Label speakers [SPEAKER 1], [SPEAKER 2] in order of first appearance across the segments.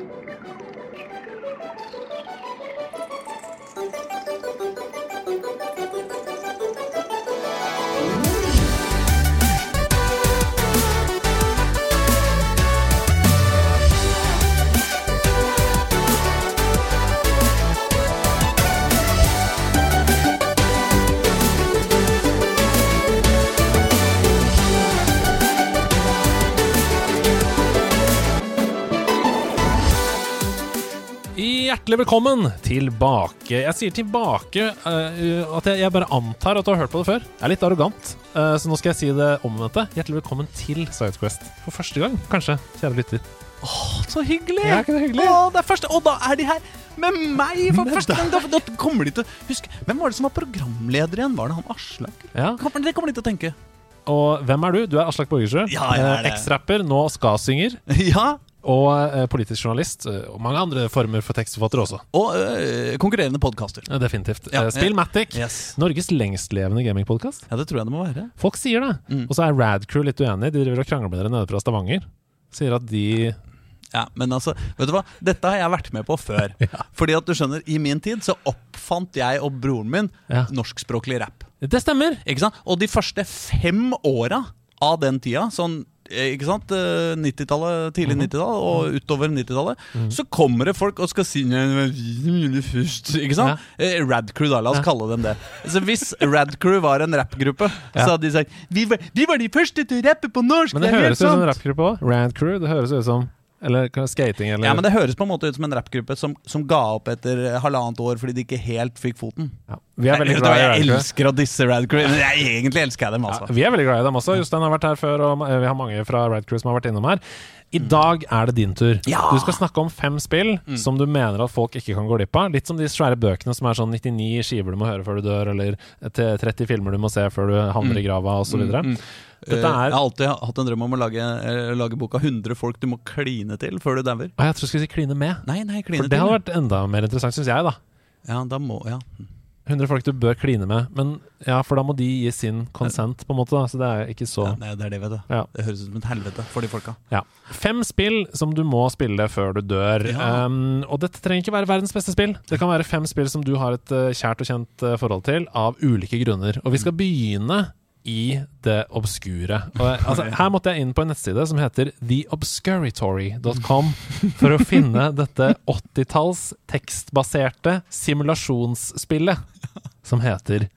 [SPEAKER 1] Thank you. Hjertelig velkommen tilbake. Jeg sier tilbake uh, at jeg, jeg, bare antar at du har hørt på det før. Jeg er litt arrogant, uh, så nå skal jeg si det omvendte. Hjertelig velkommen til Sidequest. For første gang, kanskje, kjære lytter.
[SPEAKER 2] Åh, så hyggelig!
[SPEAKER 1] Ja, ikke det hyggelig?
[SPEAKER 2] Åh, det er første, og da er de her med meg for
[SPEAKER 1] Med
[SPEAKER 2] første gang! Da, da kommer de til å huske Hvem var det som var programleder igjen? Var det han Aslak?
[SPEAKER 1] Ja.
[SPEAKER 2] Kommer- Det kommer de til å tenke.
[SPEAKER 1] Og hvem er du? Du er Aslak Borgersrud.
[SPEAKER 2] Ja,
[SPEAKER 1] Eh,
[SPEAKER 2] det.
[SPEAKER 1] Eks-rapper, nå ska-synger.
[SPEAKER 2] Ja,
[SPEAKER 1] Og eh, politisk journalist. eh, Og mange andre former for tekstforfatter også.
[SPEAKER 2] Og øh, konkurrerende podkaster.
[SPEAKER 1] Ja, Definitivt.
[SPEAKER 2] Ja,
[SPEAKER 1] Eh, Spillmatic.
[SPEAKER 2] Yes.
[SPEAKER 1] Norges lengstlevende gamingpodkast.
[SPEAKER 2] Ja, det tror jeg det må være.
[SPEAKER 1] Folk sier det.
[SPEAKER 2] Mm.
[SPEAKER 1] Og så er Radcrew litt uenig. De driver og krangler med dere nede fra Stavanger. Sier at de
[SPEAKER 2] Ja, men altså, vet du hva? Dette har jeg vært med på før. Fordi at du skjønner, i min tid så oppfant jeg og broren min
[SPEAKER 1] Ja.
[SPEAKER 2] norskspråklig rap.
[SPEAKER 1] Det stemmer!
[SPEAKER 2] Ikke sant? Og de første fem åra av den tida, sånn eh, ikke sant? Eh, 90-tallet, tidlig
[SPEAKER 1] Mhm.
[SPEAKER 2] 90-tall og utover 90-tallet, så kommer det folk og skal si «Nei, det var vi som gjorde det først. Ikke sant? Ja. Radcrew, da. La oss kalle dem det. Så Hvis Radcrew var en rappgruppe, så hadde de sagt vi var, vi var de første til å rappe på norsk!
[SPEAKER 1] Men det høres ut som en
[SPEAKER 2] sant!»
[SPEAKER 1] rappgruppe òg. Radcrew. Det høres ut som Eller skating, eller
[SPEAKER 2] Ja, men Det høres på en måte ut som en rappgruppe som, som ga opp etter halvannet år fordi de ikke helt fikk foten.
[SPEAKER 1] Ja. Vi er veldig
[SPEAKER 2] Jeg,
[SPEAKER 1] glad i
[SPEAKER 2] jeg elsker å disse. Men jeg, egentlig elsker jeg dem, altså.
[SPEAKER 1] Ja, vi er veldig glad i dem også. Jostein har vært her før, og vi har mange fra Radcrew som har vært innom her. I dag er det din tur.
[SPEAKER 2] Ja.
[SPEAKER 1] Du skal snakke om fem spill som du mener at folk ikke kan gå glipp av. Litt som de svære bøkene som er sånn 99 skiver du må høre før du dør, eller til 30 filmer du må se før du havner i grava, osv.
[SPEAKER 2] Mm, mm. Eh, Jeg har alltid hatt en drøm om å lage, eh, lage boka 100 folk du må kline til før du dauer.
[SPEAKER 1] Å, Jeg tror du skulle si kline med.
[SPEAKER 2] Nei, nei, kline
[SPEAKER 1] For det hadde vært enda mer interessant, syns jeg, da.
[SPEAKER 2] Ja, da må Ja.
[SPEAKER 1] 100 folk du bør kline med. Men ja, for da må de gi sin consent, på en måte. da Så det er ikke så
[SPEAKER 2] ja nei, det er det, vet du.
[SPEAKER 1] Ja.
[SPEAKER 2] Det høres ut som et helvete for de folka.
[SPEAKER 1] Ja. Fem spill som du må spille før du dør. Um, og dette trenger ikke være verdens beste spill. Det kan være fem spill som du har et uh, kjært og kjent uh, forhold til, av ulike grunner. Og vi skal begynne i det obskure. Og, altså, her måtte jeg inn på en nettside som heter theobscuratory.com for å finne dette 80-talls tekstbaserte simulasjonsspillet som heter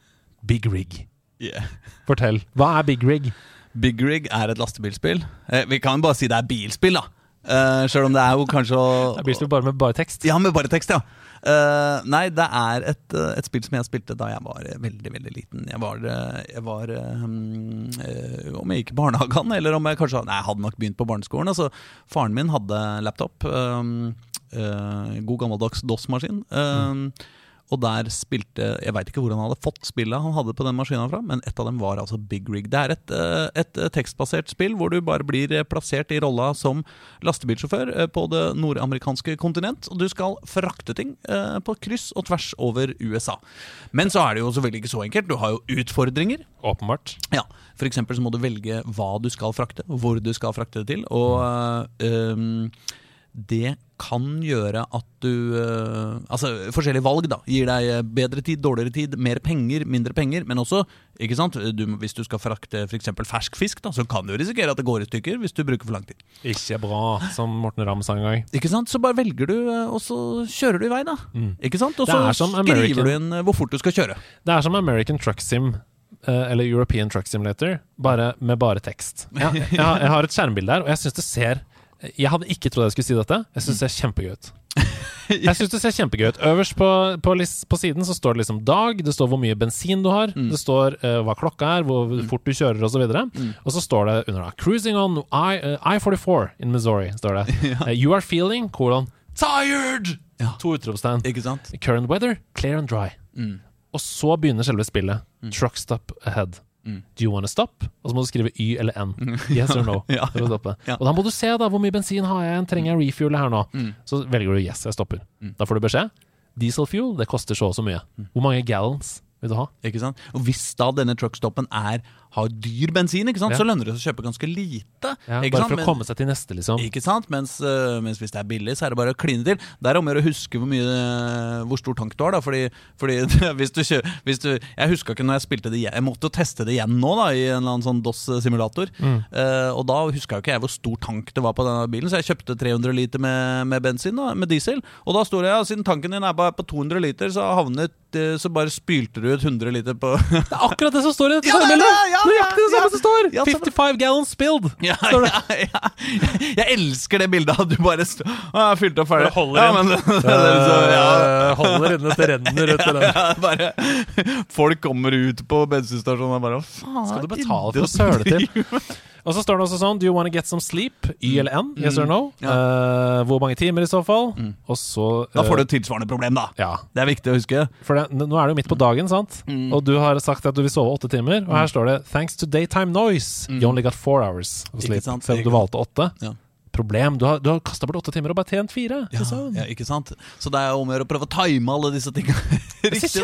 [SPEAKER 1] Big Rig.
[SPEAKER 2] Yeah.
[SPEAKER 1] Fortell. Hva er Big Rig?
[SPEAKER 2] Big Rig er et lastebilspill. Eh, vi kan bare si det er bilspill, da. Uh, Sjøl om det er jo kanskje å
[SPEAKER 1] bilspill bare med bare tekst.
[SPEAKER 2] Ja, med bare tekst, ja. Eh, nei, det er et, eh, et spill som jeg spilte da jeg var eh, veldig veldig liten. Jeg var, jeg var um, mm, Om jeg gikk i barnehagen, eller om jeg kanskje Nei, jeg hadde nok begynt på barneskolen. Altså, faren min hadde laptop. Um, uh, god gammeldags DOS-maskin. eh, Og der spilte Jeg veit ikke hvor han hadde fått spillet han hadde på den maskinen fra, men et av dem var altså Big Rig. Det er et, eh, et eh, tekstbasert spill hvor du bare blir eh, plassert i rolla som lastebilsjåfør på det nordamerikanske kontinent, og du skal frakte ting på kryss og tvers over USA. Men så er det jo selvfølgelig ikke så enkelt. Du har jo utfordringer.
[SPEAKER 1] Åpenbart.
[SPEAKER 2] Ja, For eksempel så må du velge hva du skal frakte, hvor du skal frakte det til. Og øh, det kan gjøre at du øh, Altså, forskjellige valg da gir deg bedre tid, dårligere tid, mer penger, mindre penger. Men også, ikke sant, du, hvis du skal frakte f.eks. fersk fisk, da, så kan du risikere at det går i stykker hvis du bruker for lang tid.
[SPEAKER 1] Ikke bra, som Morten Ramm sa en gang.
[SPEAKER 2] Ikke sant? Så bare velger du, øh, og så kjører du i vei, da. Ikke sant? Og så
[SPEAKER 1] er
[SPEAKER 2] skriver du inn hvor fort du skal kjøre.
[SPEAKER 1] Det er som American Truck Sim, eh, eller European Truck Simulator, bare med bare tekst. Jeg, jeg, har, jeg har et skjermbilde her, og jeg syns det ser Jeg hadde ikke trodd jeg skulle si dette. Jeg syns det ser kjempegøy ut. Jeg synes det ser kjempegøy ut. Øverst på, på, på siden så står det liksom dag, det står hvor mye bensin du har, det står uh, hva klokka er, hvor fort du kjører osv. Og, så videre. og så står det under da 'Cruising on I, eh, I-44 in Missouri'. står det. Eh, 'You are feeling kolon tired'!
[SPEAKER 2] Ja.
[SPEAKER 1] To utropstegn. Current weather, clear and dry. Og så begynner selve spillet. Truck stop ahead. Do you wanna stop? Og så må du skrive Y eller N. Yes or no.
[SPEAKER 2] Ja,
[SPEAKER 1] stoppe.
[SPEAKER 2] ja.
[SPEAKER 1] Og da må du se da hvor mye bensin har jeg. Trenger jeg refuel her nå? Så velger du yes, jeg stopper. Da får du beskjed. Diesel fuel, det koster så og så mye. Hvor mange gallons vil du ha?
[SPEAKER 2] Ikke sant? Og hvis da denne truckstoppen er har dyr bensin, ikke sant?
[SPEAKER 1] Ja.
[SPEAKER 2] så lønner det seg å kjøpe ganske lite.
[SPEAKER 1] Ja, bare
[SPEAKER 2] sant?
[SPEAKER 1] for å
[SPEAKER 2] Men-
[SPEAKER 1] komme seg til neste, liksom.
[SPEAKER 2] Ikke sant? Mens, øh, mens hvis det er billig, så er det bare å kline til. Det er om å gjøre å huske hvor, mye, øh, hvor stor tank du har. da Fordi, fordi hvis du kjører, hvis du, Jeg huska ikke når jeg spilte det igjen. Jeg måtte jo teste det igjen nå, da i en eller annen sånn DOS-simulator.
[SPEAKER 1] Mm.
[SPEAKER 2] Uh, og da huska jo ikke jeg hvor stor tank det var på denne bilen, så jeg kjøpte 300 liter med, med bensin, da, med diesel. Og da sto det ja, siden tanken din er bare på 200 liter, så havnet eh, Så bare spylte du ut 100 liter på
[SPEAKER 1] Det er akkurat det som står i dette
[SPEAKER 2] Ja, det det! Ja,
[SPEAKER 1] Nøyaktig det
[SPEAKER 2] ja,
[SPEAKER 1] samme som står!
[SPEAKER 2] ja,
[SPEAKER 1] 55 gallons spilled!
[SPEAKER 2] Ja, ja, ja. Jeg elsker det bildet at du bare st Å, jeg fylte opp ferdig.
[SPEAKER 1] Det holder
[SPEAKER 2] ja, men, det, det, er liksom, ja.
[SPEAKER 1] Eh, Holder inne til renner ut
[SPEAKER 2] bare, folk kommer ut på bensinstasjonen og bare Hva faen
[SPEAKER 1] Skal du betale for å søle til? Og så står det også sånn Do you wanna get some sleep? Y eller N? Yes or no?
[SPEAKER 2] Mm. Ja.
[SPEAKER 1] Uh, hvor mange timer i så fall?
[SPEAKER 2] Mm.
[SPEAKER 1] Og så
[SPEAKER 2] Da får du
[SPEAKER 1] eh,
[SPEAKER 2] et tilsvarende problem, da.
[SPEAKER 1] Ja.
[SPEAKER 2] Det er viktig å huske.
[SPEAKER 1] For det, nå er det jo midt på dagen, sant?
[SPEAKER 2] Mm.
[SPEAKER 1] Og du har sagt at du vil sove åtte timer. Og her står det 'Thanks to daytime noise, you only got four hours of
[SPEAKER 2] Mm.
[SPEAKER 1] Sleep'. Selv om du valgte åtte.
[SPEAKER 2] Ja.
[SPEAKER 1] Problem. Du har, du har kasta bort åtte timer og bare tjent fire.
[SPEAKER 2] Ja, ja, ikke sant? Så det er om å gjøre å prøve å time alle disse
[SPEAKER 1] Det
[SPEAKER 2] riktig.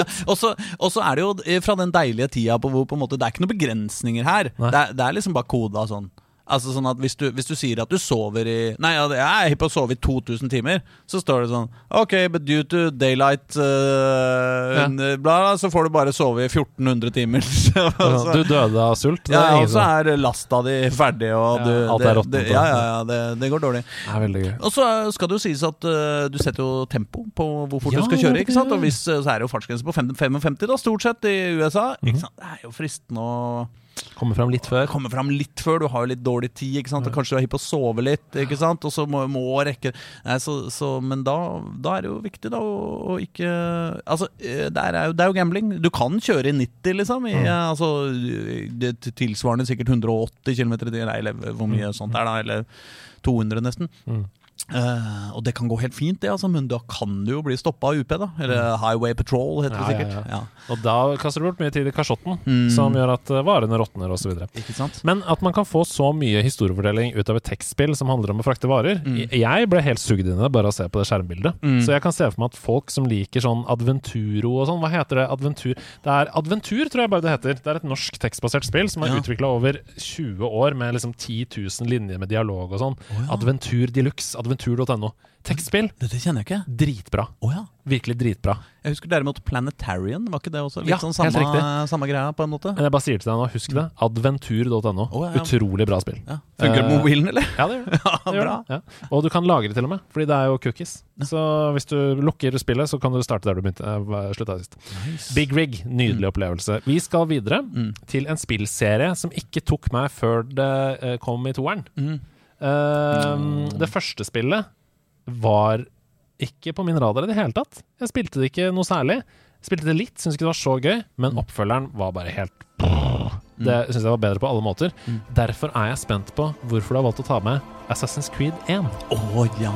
[SPEAKER 2] Ja, og så er det jo eh, fra den deilige tida på hvor på måte, det er ikke noen begrensninger her. Det er, det er liksom bare koda sånn. Altså sånn at hvis du, hvis du sier at du sover i Nei, jeg er hypp på å sove i 2000 timer, så står det sånn Ok, but due to daylight uh,
[SPEAKER 1] Ja.
[SPEAKER 2] bla, bla, så får du bare sove i 1400 timer. Så-
[SPEAKER 1] Du døde av sult.
[SPEAKER 2] Ja, og så er lasta di ferdig, og
[SPEAKER 1] Ja, alt er råttent,
[SPEAKER 2] ja, ja, ja, det, det går dårlig.
[SPEAKER 1] Det er veldig gøy.
[SPEAKER 2] Og så skal det jo sies at uh, du setter jo tempo på hvor fort du skal kjøre. ikke sant? Og hvis, så er det jo fartsgrense på 55 da, stort sett i USA.
[SPEAKER 1] Mhm.
[SPEAKER 2] ikke sant? Det er jo fristende å
[SPEAKER 1] Kommer fram litt før.
[SPEAKER 2] Kommer fram litt før. Du har jo litt dårlig tid, ikke sant? og kanskje du er hypp på å sove litt. ikke sant? Og så må, må rekke Nei, så, så, Men da, da er det jo viktig da å, å ikke Altså, eh, det er, jo, det er jo gambling. Du kan kjøre i 90, liksom. I,
[SPEAKER 1] Mm.
[SPEAKER 2] eh, altså, det tilsvarende sikkert 180 km i timen, eller hvor mye sånt er, da. Eller 200, nesten.
[SPEAKER 1] Mm.
[SPEAKER 2] Eh, og det kan gå helt fint, det, altså, men da kan du jo bli stoppa av UP, da. Eller Highway Patrol, heter det
[SPEAKER 1] sikkert. Ja, ja, ja. Og da kaster du bort mye tid i kasjotten,
[SPEAKER 2] Mm.
[SPEAKER 1] som gjør at eh, varene råtner osv. Men at man kan få så mye historiefortelling ut av et tekstspill som handler om å frakte varer
[SPEAKER 2] Mm.
[SPEAKER 1] Jeg ble helt sugd inn i det bare av å se på det skjermbildet.
[SPEAKER 2] Mm.
[SPEAKER 1] Så jeg kan se for meg at folk som liker sånn Adventuro og sånn Hva heter det? Adventur Det er Adventur, tror jeg bare det heter. Det er et norsk tekstbasert spill som er
[SPEAKER 2] Ja.
[SPEAKER 1] utvikla over 20 år med liksom 10 000 linjer med dialog og sånn.
[SPEAKER 2] Oh, ja.
[SPEAKER 1] Adventur de luxe. Adventur.no. Tekstspill.
[SPEAKER 2] Dette kjenner jeg ikke.
[SPEAKER 1] Dritbra.
[SPEAKER 2] Oh, ja.
[SPEAKER 1] Virkelig dritbra.
[SPEAKER 2] Jeg husker derimot Planetarian. Var ikke det også litt
[SPEAKER 1] Ja,
[SPEAKER 2] sånn samme, samme greia, på en måte?
[SPEAKER 1] Men jeg bare sier til deg nå, husk det. Adventur.no.
[SPEAKER 2] Oh, ja.
[SPEAKER 1] Utrolig bra spill.
[SPEAKER 2] Funker det på
[SPEAKER 1] Eh,
[SPEAKER 2] mobilen, eller?
[SPEAKER 1] Ja, det gjør det.
[SPEAKER 2] Ja,
[SPEAKER 1] Det gjør det. Og du kan lagre til og med, fordi det er jo cookies. Så hvis du lukker spillet, så kan du starte der du begynte. eh, slutta sist. Big Rig, nydelig opplevelse. Vi skal videre
[SPEAKER 2] Mm.
[SPEAKER 1] til en spillserie som ikke tok meg før det eh, kom i toeren.
[SPEAKER 2] Mm.
[SPEAKER 1] Eh, Det første spillet var ikke på min radar i det hele tatt. Jeg spilte det ikke noe særlig. Spilte det litt, syntes ikke det var så gøy, men oppfølgeren var bare helt Det syns jeg var bedre på alle måter.
[SPEAKER 2] Mm.
[SPEAKER 1] Derfor er jeg spent på hvorfor du har valgt å ta med Assassin's Creed 1.
[SPEAKER 2] Å ja!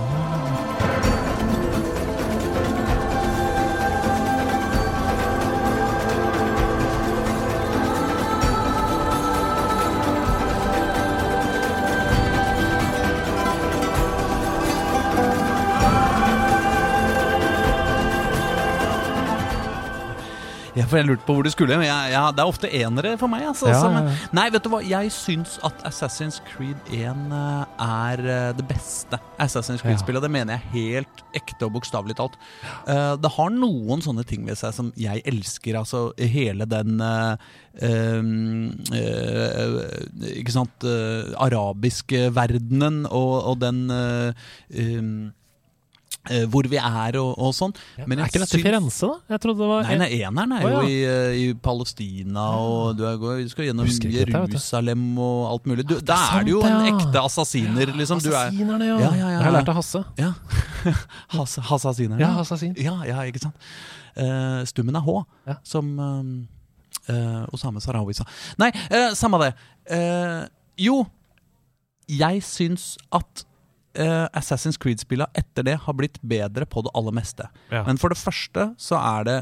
[SPEAKER 2] Ja, for jeg lurte på hvor du skulle. Men jeg, ja, det er ofte enere for meg. Altså,
[SPEAKER 1] Ja,
[SPEAKER 2] men- Nei, vet du hva? Jeg syns at Assassin's Creed 1 eh, er eh, det beste Assassin's Creed-spillet. Det mener jeg helt ekte og bokstavelig talt. Eh, det har noen sånne ting ved seg som jeg elsker. Altså hele den um, eh, Ikke sant Arabiske verdenen og, og den eh, hvor vi er og, og sånn. Men
[SPEAKER 1] er ikke dette Firenze, da? Jeg trodde det var
[SPEAKER 2] Nei, nei, eneren er jo
[SPEAKER 1] ja.
[SPEAKER 2] i, eh, i Palestina, og du, er, du skal gjennom
[SPEAKER 1] Jerusalem dette.
[SPEAKER 2] Og alt mulig. Du,
[SPEAKER 1] det er
[SPEAKER 2] da er du jo en
[SPEAKER 1] ja.
[SPEAKER 2] ekte assassiner, liksom. Du er,
[SPEAKER 1] Assassinerne, ja.
[SPEAKER 2] Ja, ja, ja,
[SPEAKER 1] Jeg har lært av Hasse.
[SPEAKER 2] ja. Has, Hassassinerne.
[SPEAKER 1] Ja, assassin.
[SPEAKER 2] ja, ja, ikke sant. Uh, stummen er H,
[SPEAKER 1] Ja.
[SPEAKER 2] som uh, uh, Osame Sarawi sa. Nei, uh, samme det. Eh, jo, jeg syns at eh, Assassin's Creed-spilla etter det har blitt bedre på det aller meste.
[SPEAKER 1] Ja.
[SPEAKER 2] Men for det første så er det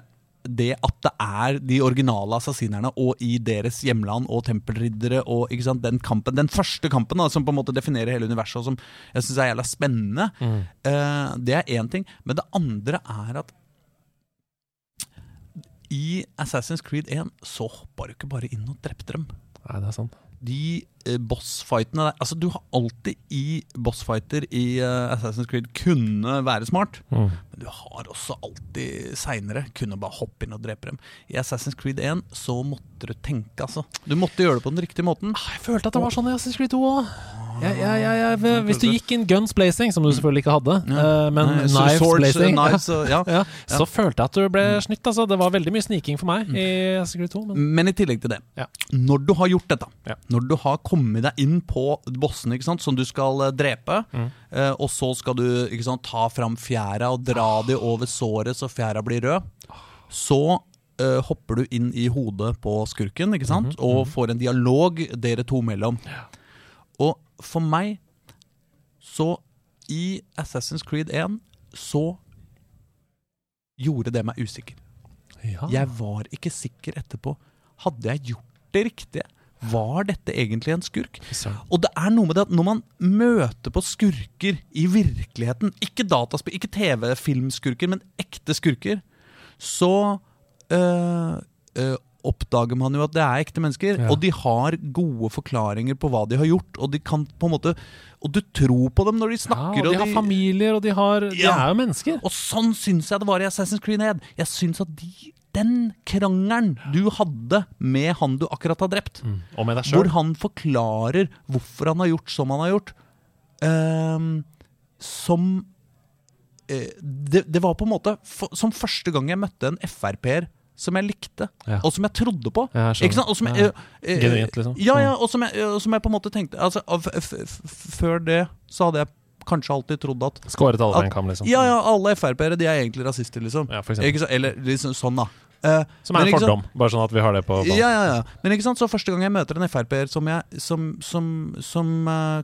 [SPEAKER 2] det at det er de originale assassinerne og i deres hjemland og tempelriddere og sant, den kampen, den første kampen da, som på en måte definerer hele universet, og som jeg syns er jævla spennende,
[SPEAKER 1] Mm.
[SPEAKER 2] uh, det er én ting. Men det andre er at i Assassin's Creed 1 så hoppa du ikke bare inn og drepte dem.
[SPEAKER 1] Nei, det er sant.
[SPEAKER 2] De eh, bossfightene der Altså, du har alltid i bossfighter i eh, Assassin's Creed kunne være smart.
[SPEAKER 1] Mm.
[SPEAKER 2] Men du har også alltid seinere kunne bare hoppe inn og drepe dem. I Assassin's Creed 1 så måtte du tenke, altså. Du måtte gjøre det på den riktige måten.
[SPEAKER 1] Ah, Jeg følte at det var sånn i Assassin's Creed 2 òg. Ja, ja, ja, ja, hvis du gikk inn guns blazing, som du selvfølgelig ikke hadde, eh, men
[SPEAKER 2] Nei,
[SPEAKER 1] knives
[SPEAKER 2] swords,
[SPEAKER 1] blazing
[SPEAKER 2] knives, ja.
[SPEAKER 1] ja, Så følte jeg at du ble snytt. Altså. Det var veldig mye sniking for meg i Secret 2. Men
[SPEAKER 2] Men i tillegg til det,
[SPEAKER 1] Ja.
[SPEAKER 2] når du har gjort dette,
[SPEAKER 1] Ja.
[SPEAKER 2] når du har kommet deg inn på bossene sant, som du skal eh, drepe,
[SPEAKER 1] Mm.
[SPEAKER 2] eh, og så skal du sant, ta fram fjæra og dra de over såret så fjæra blir rød, så Uh, hopper du inn i hodet på skurken ikke sant,
[SPEAKER 1] Mhm,
[SPEAKER 2] og får en dialog dere to mellom. Og for meg så i Assassin's Creed 1 så gjorde det meg usikker.
[SPEAKER 1] ja.
[SPEAKER 2] Jeg var ikke sikker etterpå. Hadde jeg gjort det riktige? Var dette egentlig en skurk? Og det er noe med det at når man møter på skurker i virkeligheten, ikke dataspill, ikke TV-filmskurker, men ekte skurker, så øh, øh, oppdager man jo at det er ekte mennesker.
[SPEAKER 1] Ja.
[SPEAKER 2] Og de har gode forklaringer på hva de har gjort, og de kan på en måte Og du tror på dem når de
[SPEAKER 1] Ja,
[SPEAKER 2] snakker.
[SPEAKER 1] og de har familier, og de, har, de er jo mennesker.
[SPEAKER 2] Og sånn syns jeg det var i Assassin's Creed 1. Jeg syns at de, den krangelen du hadde med han du akkurat har drept,
[SPEAKER 1] Mm. Og
[SPEAKER 2] hvor han forklarer hvorfor han har gjort som han har gjort, uh, som eh, det, det var på en måte som første gang jeg møtte en Frp-er som jeg likte,
[SPEAKER 1] Ja.
[SPEAKER 2] og som jeg trodde på.
[SPEAKER 1] Ja, jeg.
[SPEAKER 2] Ikke sant? Og som jeg,
[SPEAKER 1] Ja.
[SPEAKER 2] eh, eh,
[SPEAKER 1] Genuint, liksom.
[SPEAKER 2] Ja, ja, og som jeg, og som jeg på en måte tenkte altså, Før det så hadde jeg kanskje alltid trodd at
[SPEAKER 1] Skåret alle over en kam, liksom.
[SPEAKER 2] Ja, ja, alle Frp-ere de er egentlig rasister, liksom.
[SPEAKER 1] Ja, for.
[SPEAKER 2] Ikke eller liksom sånn, da. Eh,
[SPEAKER 1] Som er en
[SPEAKER 2] sant-
[SPEAKER 1] fordom, bare sånn at vi har det på
[SPEAKER 2] Ja,
[SPEAKER 1] banen.
[SPEAKER 2] ja, ja. Men ikke sant, så første gang jeg møter en Frp-er som, som, som, som uh,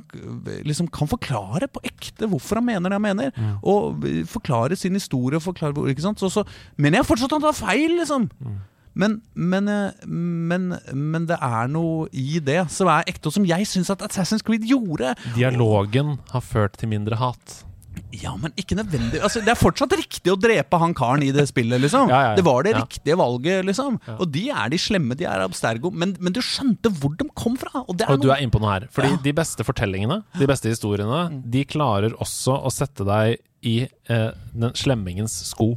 [SPEAKER 2] liksom kan forklare på ekte hvorfor han mener det han mener,
[SPEAKER 1] Mm.
[SPEAKER 2] og eh, forklare sin historie, forklare ikke sant? Så, så mener jeg fortsatt at han tar feil, liksom.
[SPEAKER 1] Mm.
[SPEAKER 2] Men, men, eh, men, men det er noe i det som er ekte, og som jeg syns at Assassin's Creed gjorde.
[SPEAKER 1] Dialogen har ført til mindre hat.
[SPEAKER 2] Ja, men ikke nødvendig altså, Det er fortsatt riktig å drepe han karen i det spillet, liksom.
[SPEAKER 1] Ja, ja, ja.
[SPEAKER 2] Det var det riktige valget, liksom. Og de er de slemme, de er abstergo. Men, men du skjønte hvor de kom fra. Og det
[SPEAKER 1] Og du er inne på noe her. Fordi de beste fortellingene, de beste historiene, de klarer også å sette deg i eh, den slemmingens sko.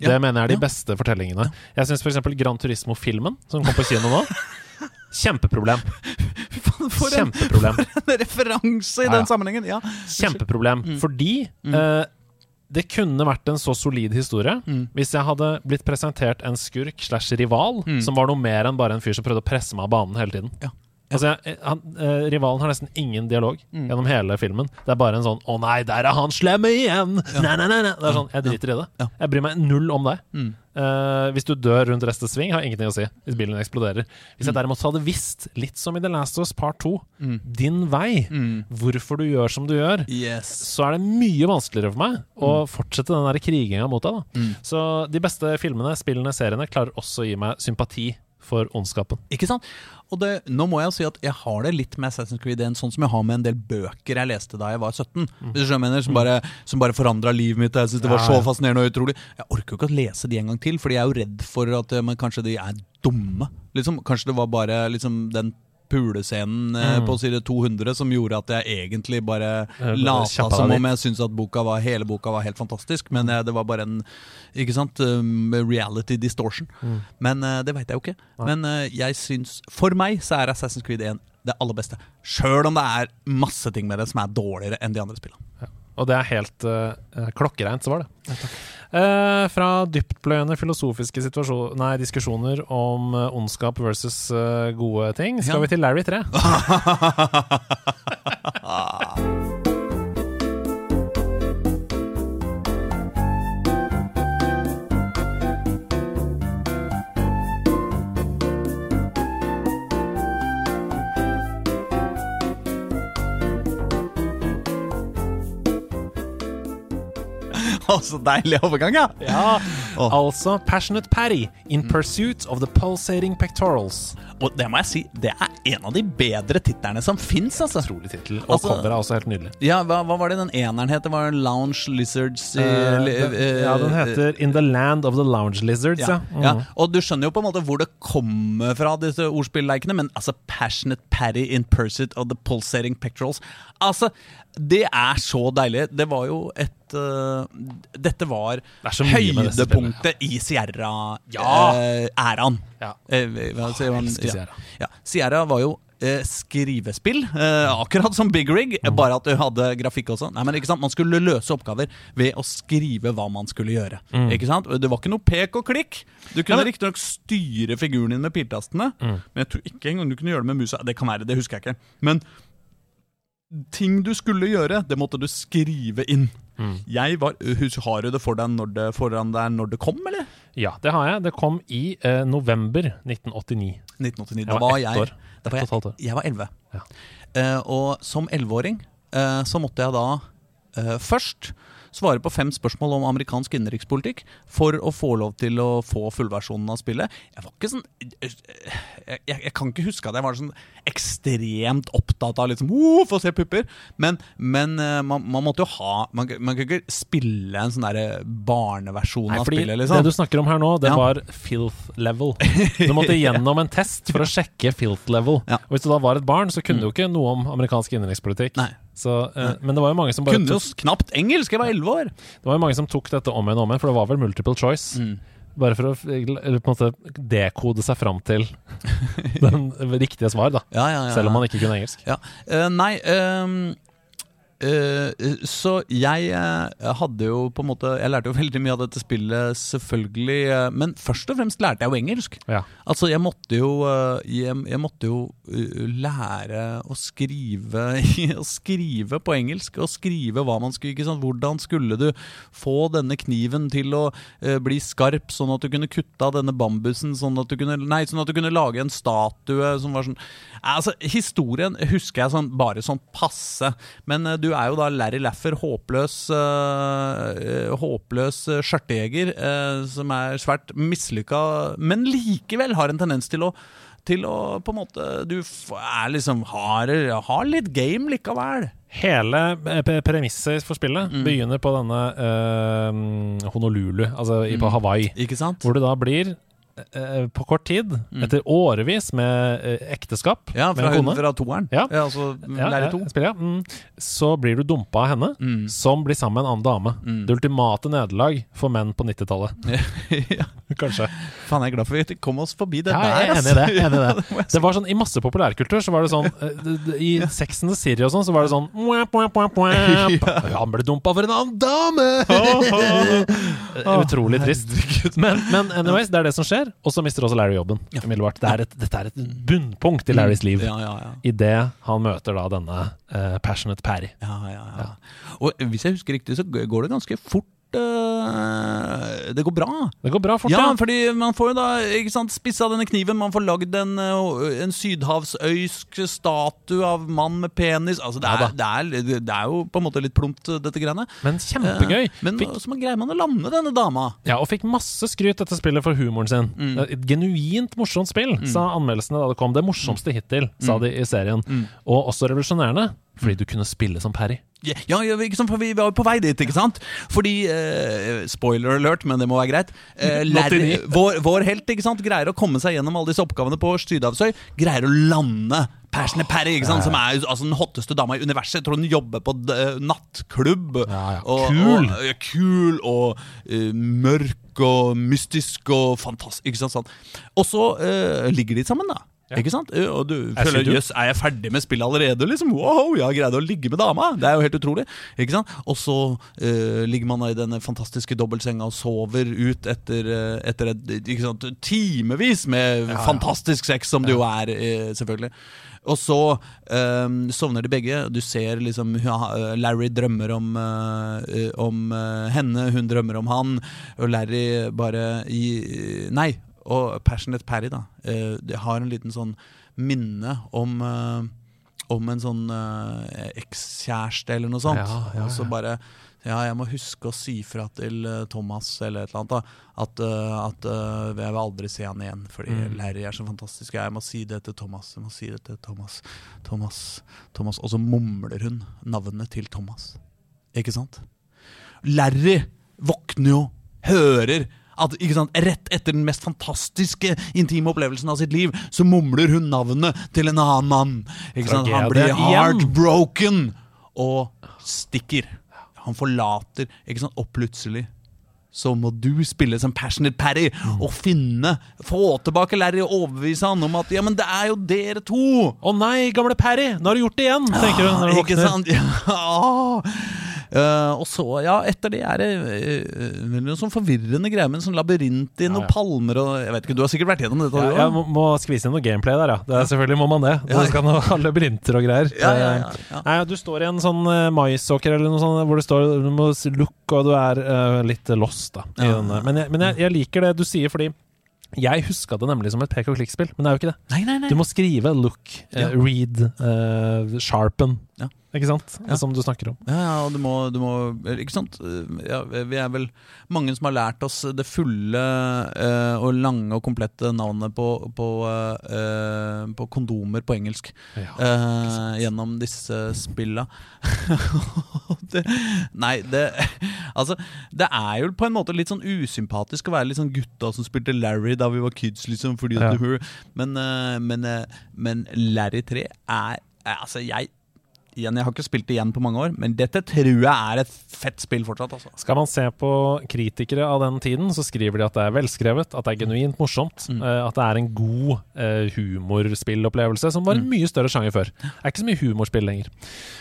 [SPEAKER 1] Det mener jeg er de beste fortellingene. Jeg syns f.eks. Gran Turismo-filmen, som kom på kino nå Kjempeproblem.
[SPEAKER 2] For en,
[SPEAKER 1] Kjempeproblem.
[SPEAKER 2] en referanse i
[SPEAKER 1] Ja, ja.
[SPEAKER 2] den sammenhengen. Ja.
[SPEAKER 1] Kjempeproblem. Fordi eh, det kunne vært en så solid historie hvis jeg hadde blitt presentert en skurk slash rival som var noe mer enn bare en fyr som prøvde å presse meg av banen hele tiden.
[SPEAKER 2] Ja.
[SPEAKER 1] Altså, jeg, han, eh, Rivalen har nesten ingen dialog gjennom hele filmen. Det er bare en sånn 'Å nei, der er han slemme igjen!' Nei, nei, nei, nei. Det er sånn, Jeg driter i det.
[SPEAKER 2] Ja.
[SPEAKER 1] Jeg bryr meg null om deg.
[SPEAKER 2] Mm.
[SPEAKER 1] Eh, hvis du dør rundt resten sving, har ingenting å si. Hvis bilen eksploderer. Hvis
[SPEAKER 2] Mm.
[SPEAKER 1] jeg derimot hadde visst, litt som i The Last of Us Part 2, din vei,
[SPEAKER 2] Mm.
[SPEAKER 1] hvorfor du gjør som du gjør,
[SPEAKER 2] Yes.
[SPEAKER 1] så er det mye vanskeligere for meg å fortsette den kriginga mot deg. da
[SPEAKER 2] Mm.
[SPEAKER 1] Så de beste filmene, spillene, seriene klarer også å gi meg sympati for ondskapen.
[SPEAKER 2] Ikke sant? Og det, nå må jeg jo si at jeg har det litt med Assassin's Creed 1, sånn som jeg har med en del bøker jeg leste da jeg var 17. Hvis du mener, Som bare, som bare forandra livet mitt. Jeg synes det var så fascinerende og utrolig. Jeg orker jo ikke å lese de en gang til, fordi jeg er jo redd for at eh, men kanskje de er dumme. Liksom, kanskje det var bare liksom, den pulescenen eh,
[SPEAKER 1] Mm.
[SPEAKER 2] på side 200 som gjorde at jeg egentlig bare
[SPEAKER 1] Eh,
[SPEAKER 2] lata som om jeg syntes at boka var, hele boka var helt fantastisk. Men eh, det var bare en ikke sant, um, reality distortion.
[SPEAKER 1] Mm.
[SPEAKER 2] Men det veit jeg jo ikke. Men jeg syns For meg så er Assassin's Creed 1 det aller beste. Sjøl om det er masse ting med det som er dårligere enn de andre spillene.
[SPEAKER 1] Og det er helt uh, klokkereint, så var det. uh, fra dyptpløyende filosofiske nei, diskusjoner om uh, ondskap versus gode ting, skal
[SPEAKER 2] Ja.
[SPEAKER 1] vi til Larry 3.
[SPEAKER 2] Altså, deilig overgang, ja!
[SPEAKER 1] Ja,
[SPEAKER 2] oh.
[SPEAKER 1] Altså Passionate Patty in pursuit of the pulsating pectorals.
[SPEAKER 2] Og det må jeg si, det er en av de bedre titlene som fins, altså.
[SPEAKER 1] Utrolig tittel. Og
[SPEAKER 2] Altså-
[SPEAKER 1] coveret er også helt nydelig.
[SPEAKER 2] Ja, hva, hva var det den eneren het? Det Lounge Lizards
[SPEAKER 1] Eh,
[SPEAKER 2] li- eh,
[SPEAKER 1] ja, den heter In the Land of the Lounge Lizards, ja.
[SPEAKER 2] ja, ja.
[SPEAKER 1] Mhm.
[SPEAKER 2] Og du skjønner jo på en måte hvor det kommer fra, disse ordspillleikene, men altså Passionate Patty in Pursuit of the Pulsating Pectorals Altså, det er så deilig. Det var jo et øh, Dette var
[SPEAKER 1] disse
[SPEAKER 2] høydepunktet i Sierra-æraen.
[SPEAKER 1] Ja.
[SPEAKER 2] sier man?
[SPEAKER 1] elsker
[SPEAKER 2] Ja.
[SPEAKER 1] Sierra.
[SPEAKER 2] Ja. Sierra var jo eh, skrivespill, eh, akkurat som Big Rig,
[SPEAKER 1] Mm.
[SPEAKER 2] bare at du hadde grafikk også. Nei, men ikke sant? Man skulle løse oppgaver ved å skrive hva man skulle gjøre. Ikke sant? Det var ikke noe pek og klikk. Du kunne
[SPEAKER 1] Mm.
[SPEAKER 2] Riktignok styre figuren din med piltastene,
[SPEAKER 1] Mm.
[SPEAKER 2] men jeg tror ikke engang du kunne gjøre det med musa. Det kan være, det husker jeg ikke. Men ting du skulle gjøre, det måtte du skrive inn.
[SPEAKER 1] Mm.
[SPEAKER 2] Jeg var, Har du det, for deg når det foran deg når det kom, eller?
[SPEAKER 1] Ja, det har jeg. Det kom i eh, november 1989.
[SPEAKER 2] 1989. Da
[SPEAKER 1] var
[SPEAKER 2] jeg
[SPEAKER 1] år.
[SPEAKER 2] Da var jeg, jeg var 11.
[SPEAKER 1] Ja.
[SPEAKER 2] Eh, og som 11-åring eh, så måtte jeg da eh, først svare på fem spørsmål om amerikansk innenrikspolitikk for å få lov til å få fullversjonen av spillet. Jeg var ikke sånn jeg, jeg, jeg kan ikke huske at jeg var sånn ekstremt opptatt av liksom oh, få se pupper. Men, men eh, man, man måtte jo ha Man, man kan ikke spille en sånn derre barneversjon
[SPEAKER 1] Nei,
[SPEAKER 2] av spillet, liksom.
[SPEAKER 1] Det du snakker om her nå, det
[SPEAKER 2] Ja.
[SPEAKER 1] var filth level. Du måtte gjennom en test for å sjekke filth level.
[SPEAKER 2] Ja.
[SPEAKER 1] Og Hvis du da var et barn, så kunne du jo ikke noe om amerikansk innenrikspolitikk.
[SPEAKER 2] Nei.
[SPEAKER 1] Så, eh, men det var jo mange som bare
[SPEAKER 2] Kunne jo knapt engelsk! Jeg var 11 år!
[SPEAKER 1] det var jo mange som tok dette om igjen og om igjen, for det var vel multiple choice.
[SPEAKER 2] Mm.
[SPEAKER 1] Bare for å eller på en måte dekode seg fram til den riktige svar, da.
[SPEAKER 2] Ja, ja, ja,
[SPEAKER 1] Selv om man ikke kunne engelsk.
[SPEAKER 2] Ja, eh, nei eh, Så jeg eh, hadde jo på en måte Jeg lærte jo veldig mye av dette spillet, selvfølgelig. eh, men først og fremst lærte jeg jo engelsk.
[SPEAKER 1] Ja.
[SPEAKER 2] Altså, jeg måtte jo eh, Jeg, jeg måtte jo eh, lære å skrive Å skrive på engelsk, og skrive hva man skulle ikke sant? Hvordan skulle du få denne kniven til å eh, bli skarp, sånn at du kunne kutte av denne bambusen, sånn at du kunne Nei, sånn at du kunne lage en statue som var sånn Altså, historien husker jeg sånn bare sånn passe, men eh, du er jo da Larry Laffer, håpløs uh, Håpløs skjørtejeger, uh, som er svært mislykka, men likevel har en tendens til å til å på en måte Du er liksom har, har litt game likevel.
[SPEAKER 1] Hele eh, premisset for spillet
[SPEAKER 2] Mm.
[SPEAKER 1] begynner på denne uh, Honolulu, altså
[SPEAKER 2] Mm.
[SPEAKER 1] på Hawaii. Hvor du da blir på kort tid,
[SPEAKER 2] Mm.
[SPEAKER 1] etter årevis med eh, ekteskap
[SPEAKER 2] Ja,
[SPEAKER 1] med
[SPEAKER 2] fra,
[SPEAKER 1] en kone
[SPEAKER 2] fra toeren.
[SPEAKER 1] Ja.
[SPEAKER 2] altså
[SPEAKER 1] ja,
[SPEAKER 2] Lærer
[SPEAKER 1] ja,
[SPEAKER 2] to.
[SPEAKER 1] spiller, ja. Mm. Så blir du dumpa av henne,
[SPEAKER 2] Mm.
[SPEAKER 1] som blir sammen med en annen dame.
[SPEAKER 2] Mm.
[SPEAKER 1] Det ultimate nederlag for menn på 90-tallet,
[SPEAKER 2] ja.
[SPEAKER 1] kanskje.
[SPEAKER 2] Faen, jeg er glad for at vi kom oss forbi det
[SPEAKER 1] Ja,
[SPEAKER 2] der.
[SPEAKER 1] jeg er enig i det. Enig i det. Det var sånn, I masse populærkultur så var det sånn eh, I Sex and the City og sånn, så var det sånn mwap mwap mwap wap. Han ble dumpa for en annen dame! Eh, Utrolig trist. Men, men anyways, det er det som skjer. Og så mister også Larry jobben.
[SPEAKER 2] Ja.
[SPEAKER 1] Det er et, dette er et bunnpunkt i Larrys liv.
[SPEAKER 2] Ja, ja, ja.
[SPEAKER 1] Idet han møter da denne uh, passionate Parry.
[SPEAKER 2] Ja, ja, ja. Og hvis jeg husker riktig, så går det ganske fort. Øh, det går bra.
[SPEAKER 1] Det går bra fort,
[SPEAKER 2] Ja,
[SPEAKER 1] ja.
[SPEAKER 2] fordi man får jo da ikke sant, spissa denne kniven. Man får lagd en, øh, en sydhavsøysk statue av mann med penis. Altså, det
[SPEAKER 1] Ja
[SPEAKER 2] er, det, er, det er jo på en måte litt plumpt, dette greiene.
[SPEAKER 1] Men kjempegøy.
[SPEAKER 2] Uh, Men
[SPEAKER 1] Fikk,
[SPEAKER 2] så greier man å lande denne dama.
[SPEAKER 1] ja, og fikk masse skryt dette spillet for humoren sin.
[SPEAKER 2] Mm.
[SPEAKER 1] Et genuint morsomt spill, sa anmeldelsene da det kom. Det morsomste hittil, sa de i serien.
[SPEAKER 2] Mm.
[SPEAKER 1] Og også revolusjonerende, fordi du kunne spille som Parry.
[SPEAKER 2] Ja, ja, ikke sant, for vi var jo på vei dit, ikke sant? Fordi eh, Spoiler alert, men det må være greit. Eh,
[SPEAKER 1] 89.
[SPEAKER 2] vår, vår helt ikke sant, greier å komme seg gjennom alle disse oppgavene på Sydhavsøy. Greier å lande Passionate Perry, ikke sant, som er altså, den hotteste dama i universet. Jeg tror hun jobber på d- nattklubb.
[SPEAKER 1] Ja, ja.
[SPEAKER 2] Og,
[SPEAKER 1] Kul.
[SPEAKER 2] Og, ja, kul og uh, mørk og mystisk og fantastisk. Ikke sant, sånn. Og så uh, ligger de sammen, da. Ikke sant? Eh, Og du føler jøss, er jeg ferdig med spillet allerede? Liksom, wow, jeg har greid å ligge med dama! Det er jo helt utrolig. Ikke sant? Og så uh, ligger man i denne fantastiske dobbeltsenga og sover ut etter, eh, etter et, timevis med
[SPEAKER 1] Ja, ja.
[SPEAKER 2] fantastisk sex, som det jo er, selvfølgelig. Og så um, sovner de begge. Du ser liksom Larry drømmer om, uh, om henne, hun drømmer om han. Og Larry bare i Nei, og Passionate Parry, da. eh, det har en liten sånn minne om eh, om en sånn eh, ekskjæreste eller noe sånt.
[SPEAKER 1] Ja, ja,
[SPEAKER 2] Og så bare Ja, jeg må huske å si fra til Thomas eller et eller annet. da At, at jeg vil aldri se han igjen, fordi
[SPEAKER 1] Mm.
[SPEAKER 2] Larry er så fantastisk. Jeg må si det til Thomas. Jeg må si det til Thomas. Thomas, Thomas. Og så mumler hun navnet til Thomas. Ikke sant? Larry våkner jo, hører at sant, Rett etter den mest fantastiske intime opplevelsen av sitt liv, så mumler hun navnet til en annen mann. Sant? Han blir heartbroken og stikker. Han forlater, sant, og plutselig så må du spille som Passionate Parry og finne, få tilbake Larry og overbevise han om at ja, men det er jo dere to!
[SPEAKER 1] Å nei, gamle Parry, nå har du gjort det igjen! tenker hun. når du
[SPEAKER 2] Ikke sant? Ja. Eh, og så, ja, etter det er det uh, noe sånn forvirrende greier med en sånn labyrint i noen
[SPEAKER 1] Ja, ja.
[SPEAKER 2] palmer og Jeg vet ikke, Du har sikkert vært gjennom dette?
[SPEAKER 1] Ja, jeg må, må skvise inn noe gameplay der, ja. Det er, selvfølgelig må man det.
[SPEAKER 2] Ja, ja.
[SPEAKER 1] Det skal ha labyrinter og greier.
[SPEAKER 2] Ja, ja, ja, ja.
[SPEAKER 1] Nei, du står i en sånn uh, maisåker eller noe sånt hvor det står du må look, og du er uh, litt lost, da.
[SPEAKER 2] Ja.
[SPEAKER 1] Men, jeg, men jeg, jeg liker det du sier, fordi jeg huska det nemlig som et pek og klikk-spill, men det er jo ikke det.
[SPEAKER 2] Nei, nei, nei.
[SPEAKER 1] Du må skrive look,
[SPEAKER 2] uh,
[SPEAKER 1] read, uh, sharpen.
[SPEAKER 2] Ja.
[SPEAKER 1] Ikke sant?
[SPEAKER 2] Ja.
[SPEAKER 1] Som du snakker om.
[SPEAKER 2] Ja, ja, og du må, du må Ikke sant? Ja, vi er vel mange som har lært oss det fulle uh, og lange og komplette navnet på, på, uh, på kondomer på engelsk. Eh, gjennom disse spilla. det, nei, det Altså, det er jo på en måte litt sånn usympatisk å være litt sånn gutta som spilte Larry da vi var kids, liksom. Fordi at
[SPEAKER 1] du
[SPEAKER 2] du, men, men, men Larry 3 er, er Altså, jeg Igjen, jeg har ikke spilt det igjen på mange år, men dette tror jeg er et fett spill fortsatt. altså
[SPEAKER 1] Skal man se på kritikere av den tiden, så skriver de at det er velskrevet, at det er genuint morsomt,
[SPEAKER 2] Mm.
[SPEAKER 1] eh, at det er en god uh, humorspillopplevelse, som var en
[SPEAKER 2] Mm.
[SPEAKER 1] mye større sjanger før. Det er ikke så mye humorspill lenger.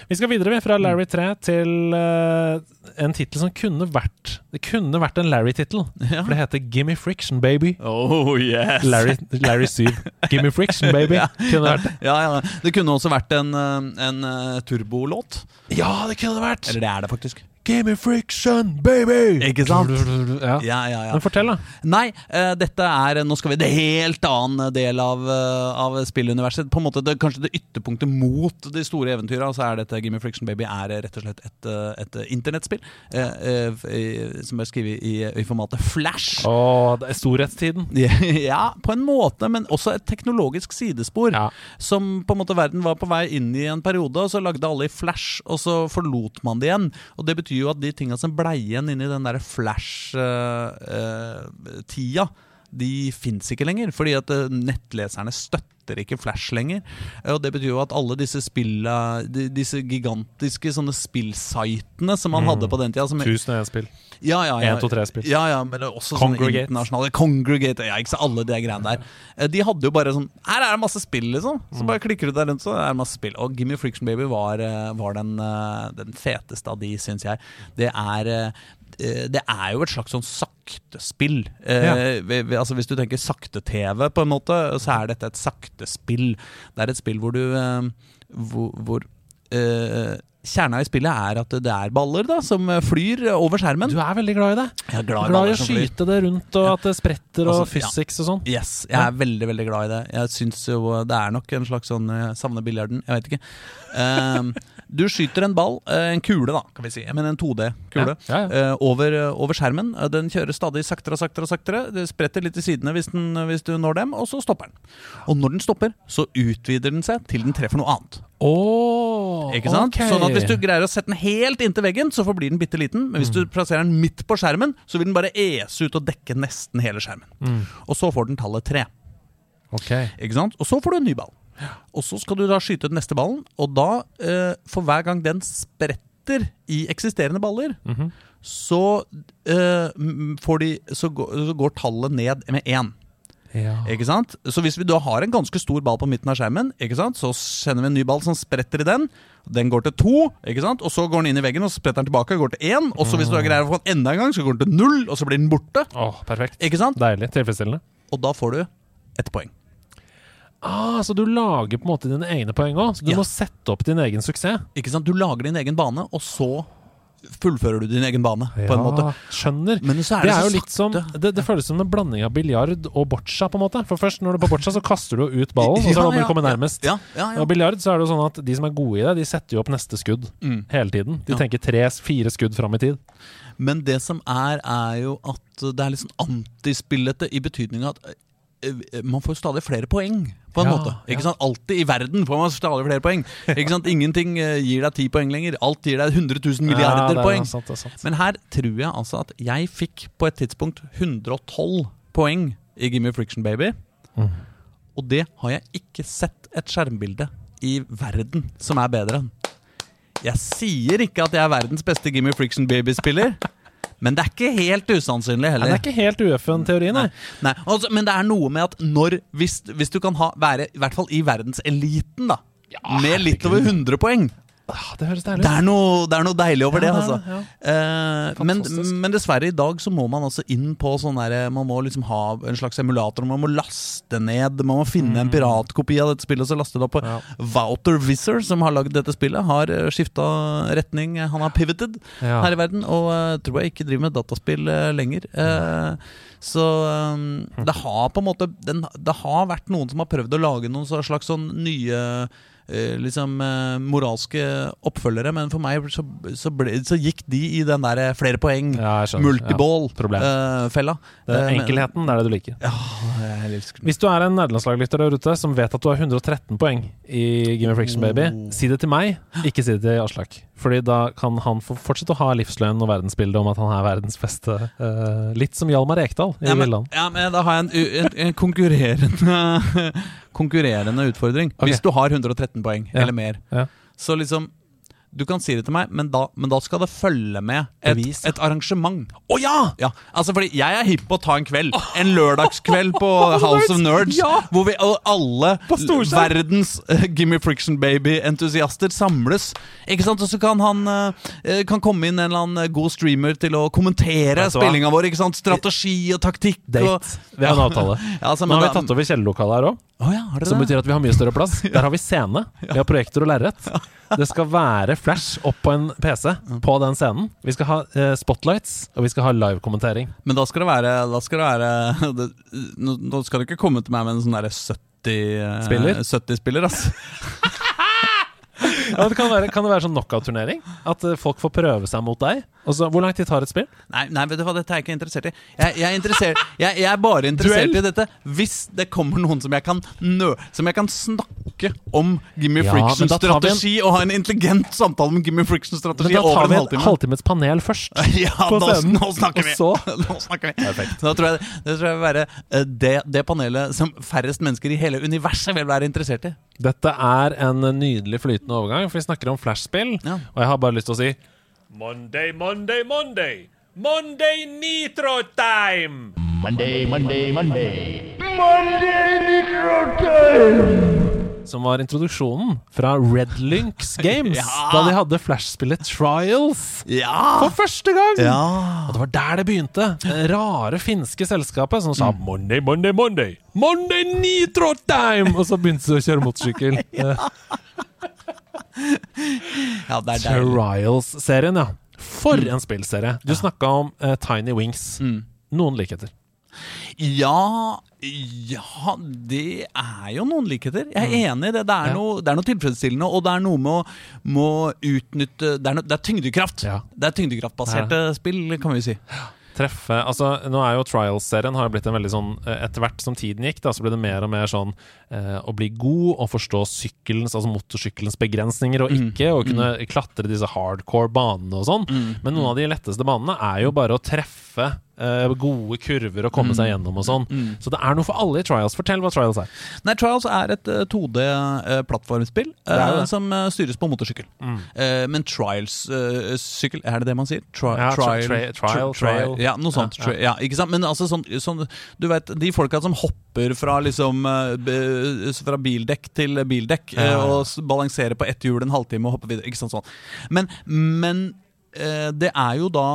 [SPEAKER 1] Vi skal videre vi, fra Larry 3 til eh, en tittel som kunne vært Det kunne vært en Larry-tittel,
[SPEAKER 2] Ja.
[SPEAKER 1] for det heter Gimme Friction Baby.
[SPEAKER 2] Oh yes!
[SPEAKER 1] Larry, Larry 7. Gimme Friction Baby.
[SPEAKER 2] Ja.
[SPEAKER 1] Kunne vært det.
[SPEAKER 2] Ja, ja. Det kunne også vært en, eh, en eh, turbolåt.
[SPEAKER 1] Ja, det kunne det vært!
[SPEAKER 2] Eller det er det faktisk.
[SPEAKER 1] Gimme Friction Baby!
[SPEAKER 2] Ikke sant?
[SPEAKER 1] Ja.
[SPEAKER 2] Ja, ja, ja.
[SPEAKER 1] Men fortell, da.
[SPEAKER 2] Nei, uh, dette er Nå skal vi det helt annen del av, uh, av spilluniverset. På en måte det, Kanskje det ytterpunktet mot de store eventyra. Så er dette Gimme Friction Baby er eh, rett og slett et, eh, et eh, internettspill Uh, eh, som er skrevet i, i formatet Flash.
[SPEAKER 1] Å, det er storhetstiden.
[SPEAKER 2] Ja, på en måte, men også et teknologisk sidespor.
[SPEAKER 1] Ja.
[SPEAKER 2] Som på en måte verden var på vei inn i en periode, og så lagde alle i Flash, og så forlot man det igjen. Og det betyr jo at de tinga som blei igjen inni den derre Flash-tida, de fins ikke lenger. Fordi at eh, nettleserne støtter ikke Flash lenger. Eh, Og det betyr jo at alle disse spilla Disse gigantiske sånne spillsitene som man
[SPEAKER 1] Mm.
[SPEAKER 2] hadde på den tida som,
[SPEAKER 1] Tusen og én spill.
[SPEAKER 2] ja, ja, ja.
[SPEAKER 1] 1, 2, 3-spill.
[SPEAKER 2] Ja, ja, men det også
[SPEAKER 1] Congregate.
[SPEAKER 2] internasjonale Congregate, ja, ikke så alle de greiene der. Eh, De hadde jo bare sånn Her er det masse spill, liksom. Så bare klikker du der rundt, så er det masse spill. Og Gimme Friction Baby var, var den, den feteste av de, syns jeg. Det er det er jo et slags sånn saktespill. Eh, vi- altså Hvis du tenker sakte-TV, på en måte, så er dette et saktespill. Det er et spill hvor du eh, Hvor, hvor eh, Kjerna i spillet er at det er baller da som flyr over skjermen.
[SPEAKER 1] Du er veldig glad i det.
[SPEAKER 2] Jeg er glad
[SPEAKER 1] Glad i å skyte det rundt, og at det spretter, og
[SPEAKER 2] Altså, ja.
[SPEAKER 1] og sånn.
[SPEAKER 2] Yes, jeg er veldig veldig glad i det. Jeg syns jo det er nok en slags sånn Jeg savner biljarden, jeg vet ikke. Ehm, du skyter en ball, eh, en kule, da, kan vi si. Men en 2D-kule.
[SPEAKER 1] Ja, ja, ja.
[SPEAKER 2] eh, over, over skjermen. Eh, Den kjører stadig saktere og saktere. saktere Det spretter litt til sidene hvis, den, hvis du når dem, og så stopper den. Og når den stopper, så utvider den seg til den treffer noe annet.
[SPEAKER 1] Oh,
[SPEAKER 2] Ikke sant?
[SPEAKER 1] Okay.
[SPEAKER 2] Sånn at Hvis du greier å sette den helt inntil veggen, så forblir den bitte liten. Men hvis du plasserer den midt på skjermen, så vil den bare ese ut og dekke nesten hele skjermen.
[SPEAKER 1] Mm.
[SPEAKER 2] Og så får den tallet tre.
[SPEAKER 1] Okay.
[SPEAKER 2] Ikke sant? Og så får du en ny ball. Og så skal du da skyte den neste ballen, og da, eh, for hver gang den spretter i eksisterende baller,
[SPEAKER 1] Mhm.
[SPEAKER 2] så, eh, får de, så, går, så går tallet ned med én.
[SPEAKER 1] Ja.
[SPEAKER 2] Ikke sant? Så hvis vi da har en ganske stor ball på midten av skjermen, ikke sant? så sender vi en ny ball som spretter i den. Den går til to, ikke sant? og så går den inn i veggen og spretter den tilbake og går til én. Og så hvis du greier å få den enda en gang, så går den til null, og så blir den borte.
[SPEAKER 1] Åh, perfekt.
[SPEAKER 2] Ikke sant?
[SPEAKER 1] Deilig. Tilfredsstillende.
[SPEAKER 2] Og da får du ett poeng.
[SPEAKER 1] Ah, så du lager på en måte dine egne poeng òg? Så du
[SPEAKER 2] Ja.
[SPEAKER 1] må sette opp din egen suksess?
[SPEAKER 2] Ikke sant? Du lager din egen bane, og så fullfører du din egen bane, på en måte.
[SPEAKER 1] Skjønner.
[SPEAKER 2] Er
[SPEAKER 1] Det
[SPEAKER 2] det,
[SPEAKER 1] er jo litt som det, det føles som en blanding av biljard og boccia, på en måte. For først når du er på boccia, så kaster du ut ballen, og så er det om å komme nærmest.
[SPEAKER 2] Ja, ja, ja.
[SPEAKER 1] Og biljard så er det jo sånn at de som er gode i det, de setter jo opp neste skudd
[SPEAKER 2] Mm.
[SPEAKER 1] hele tiden. De
[SPEAKER 2] Ja.
[SPEAKER 1] tenker tre-fire skudd fram i tid.
[SPEAKER 2] Men det som er, er jo at det er litt sånn antispillete i betydning at man får stadig flere poeng, på en
[SPEAKER 1] Ja,
[SPEAKER 2] måte.
[SPEAKER 1] ja.
[SPEAKER 2] Ikke sant? Alltid i verden får man stadig flere poeng. Ikke sant? Ingenting eh, gir deg ti poeng lenger. Alt gir deg 100 000 milliarder
[SPEAKER 1] ja, det
[SPEAKER 2] poeng.
[SPEAKER 1] Sant.
[SPEAKER 2] Men her tror jeg altså at jeg fikk på et tidspunkt 112 poeng i Gimme Friction Baby.
[SPEAKER 1] Mm.
[SPEAKER 2] Og det har jeg ikke sett et skjermbilde i verden som er bedre enn. Jeg sier ikke at jeg er verdens beste Gimme Friction Baby-spiller, men det er ikke helt usannsynlig
[SPEAKER 1] Nei,
[SPEAKER 2] heller.
[SPEAKER 1] det er ikke helt UFN-teori, nei.
[SPEAKER 2] Nei, altså, men det er noe med at når Hvis, hvis du kan ha, være i hvert fall i verdenseliten, da, med litt over 100 poeng
[SPEAKER 1] Det høres deilig
[SPEAKER 2] det
[SPEAKER 1] ut.
[SPEAKER 2] er, noe, det er noe deilig over
[SPEAKER 1] Ja,
[SPEAKER 2] det,
[SPEAKER 1] det
[SPEAKER 2] altså.
[SPEAKER 1] det,
[SPEAKER 2] Eh, men, men dessverre, i dag så må man altså inn på sånn der Man må liksom ha en slags emulator, man må laste ned Man må finne en piratkopi av dette spillet og så laste det opp. på
[SPEAKER 1] Mm. Ja.
[SPEAKER 2] Wouter Visser, som har lagd dette spillet, har skifta retning. Han har pivoted
[SPEAKER 1] Ja.
[SPEAKER 2] her i verden, og uh, tror jeg ikke driver med dataspill uh, lenger. Uh, så um, det har på en måte den, Det har vært noen som har prøvd å lage noen slags sånn nye eh, liksom eh, moralske oppfølgere, men for meg så, så, ble, så gikk de i den der eh, flere poeng,
[SPEAKER 1] Ja,
[SPEAKER 2] multiball-fella.
[SPEAKER 1] Ja, uh, enkelheten, det er det du liker.
[SPEAKER 2] Ja.
[SPEAKER 1] Hvis du er en nederlandslaglytter der ute som vet at du har 113 poeng i Game of Friction Baby,
[SPEAKER 2] Oh.
[SPEAKER 1] si det til meg, ikke si det til Aslak. Fordi da kan han fortsette å ha livsløgn og verdensbildet om at han er verdens beste. Uh, litt som Hjalmar Ekdal i
[SPEAKER 2] Ja men, ja, men da har jeg en, en, en konkurrerende Konkurrerende utfordring.
[SPEAKER 1] Okay.
[SPEAKER 2] Hvis du har 113 poeng
[SPEAKER 1] Ja.
[SPEAKER 2] eller mer,
[SPEAKER 1] Ja.
[SPEAKER 2] så liksom Du kan si det til meg, men da, men da skal det følge med et,
[SPEAKER 1] Bevis, ja.
[SPEAKER 2] et arrangement.
[SPEAKER 1] Å ja!
[SPEAKER 2] Ja, altså fordi Jeg er hipp på å ta en kveld. En lørdagskveld på House of Nerds.
[SPEAKER 1] Ja!
[SPEAKER 2] Hvor vi alle verdens uh, Gimme Friction Baby-entusiaster samles. Ikke sant? Og så kan han uh, Kan komme inn en eller annen god streamer til å kommentere spillinga vår. Ikke sant? Strategi og taktikk. Og,
[SPEAKER 1] Date. Vi har en avtale.
[SPEAKER 2] ja, altså,
[SPEAKER 1] Nå har vi tatt over kjellerlokalet her òg,
[SPEAKER 2] Å ja,
[SPEAKER 1] som
[SPEAKER 2] det?
[SPEAKER 1] betyr at vi har mye større plass. Der har vi scene. Vi har projekter og lerret. Det skal være flash opp på en PC på den scenen. Vi skal ha eh, spotlights, og vi skal ha live-kommentering.
[SPEAKER 2] Men da skal det være Da skal det være det, nå, nå skal du ikke komme til meg med en sånn derre 70 eh,
[SPEAKER 1] Spiller?
[SPEAKER 2] 70 spiller, altså.
[SPEAKER 1] Ja, det kan, være, kan det være sånn knockout-turnering? At eh, folk får prøve seg mot deg? Og så, Hvor lang tid tar et spill?
[SPEAKER 2] Nei, nei, vet du hva, dette er jeg ikke interessert i. Jeg, jeg, er, interessert, jeg, jeg er bare interessert
[SPEAKER 1] Duell?
[SPEAKER 2] i dette hvis det kommer noen som jeg kan nø Som jeg kan snakke om Gimme
[SPEAKER 1] Ja, Frictions strategi en-
[SPEAKER 2] og ha en intelligent samtale om Gimme
[SPEAKER 1] Men
[SPEAKER 2] Friction-strategi
[SPEAKER 1] da
[SPEAKER 2] over
[SPEAKER 1] tar
[SPEAKER 2] en
[SPEAKER 1] vi en
[SPEAKER 2] halvtime.
[SPEAKER 1] halvtimets panel først.
[SPEAKER 2] Ja,
[SPEAKER 1] på
[SPEAKER 2] nå, snakker vi! Nå snakker vi. Da tror jeg, det tror jeg vil være eh, det, det panelet som færrest mennesker i hele universet vil være interessert i.
[SPEAKER 1] Dette er en nydelig flytende overgang, for vi snakker om flashspill.
[SPEAKER 2] Ja.
[SPEAKER 1] Og jeg har bare lyst til å si
[SPEAKER 3] Monday, Monday, Monday. Monday Nitro Time!
[SPEAKER 4] Monday, Monday, Monday.
[SPEAKER 1] Som var introduksjonen fra Red Lynx Games,
[SPEAKER 2] Ja.
[SPEAKER 1] da de hadde flashspillet Trials
[SPEAKER 2] Ja!
[SPEAKER 1] for første gang!
[SPEAKER 2] Ja.
[SPEAKER 1] Og det var der det begynte. Det rare finske selskapet som
[SPEAKER 2] Mm.
[SPEAKER 1] sa Monday, Monday, Monday. Monday Nitro Time! Og så begynte de å kjøre motorsykkel. Eh,
[SPEAKER 2] ja, er.
[SPEAKER 1] Trials-serien, ja. For en spillserie. Du snakka om uh, Tiny Wings.
[SPEAKER 2] Mm.
[SPEAKER 1] Noen likheter.
[SPEAKER 2] Ja Ja, det er jo noen likheter. Jeg er enig i det. Det er,
[SPEAKER 1] Mm. Ja.
[SPEAKER 2] noe, det er noe tilfredsstillende, og det er noe med å må utnytte Det er, no, det er tyngdekraft.
[SPEAKER 1] Ja.
[SPEAKER 2] Det er tyngdekraftbaserte spill, kan vi si.
[SPEAKER 1] Treffe Altså, nå er jo Trials-serien har jo blitt en veldig sånn eh, Etter hvert som tiden gikk, da, så ble det mer og mer sånn eh, å bli god og forstå sykkelens, altså motorsykkelens begrensninger, og
[SPEAKER 2] Mm.
[SPEAKER 1] ikke å kunne klatre disse hardcore banene og sånn. Men noen av de letteste banene er jo bare å treffe eh, gode kurver å komme
[SPEAKER 2] Mm.
[SPEAKER 1] seg gjennom og sånn. Så det er noe for alle i Trials. Fortell hva Trials er.
[SPEAKER 2] Nei, Trials er et uh, 2D-plattformspill
[SPEAKER 1] uh, jo
[SPEAKER 2] som eh, styres på motorsykkel. Eh, men Trials-sykkel, er det det man sier? Tri
[SPEAKER 1] Ja,
[SPEAKER 2] trial,
[SPEAKER 1] tri trial,
[SPEAKER 2] tri-
[SPEAKER 1] trial.
[SPEAKER 2] Ja, noe sånt.
[SPEAKER 1] Ja,
[SPEAKER 2] ja. Ja, ikke sant? Men altså sånn, sånn Du vet, de folka som hopper fra liksom eh, Fra bildekk til bildekk eh, og balanserer på ett hjul en halvtime og hopper videre. Ikke sant sånn. Men, men eh, det er jo da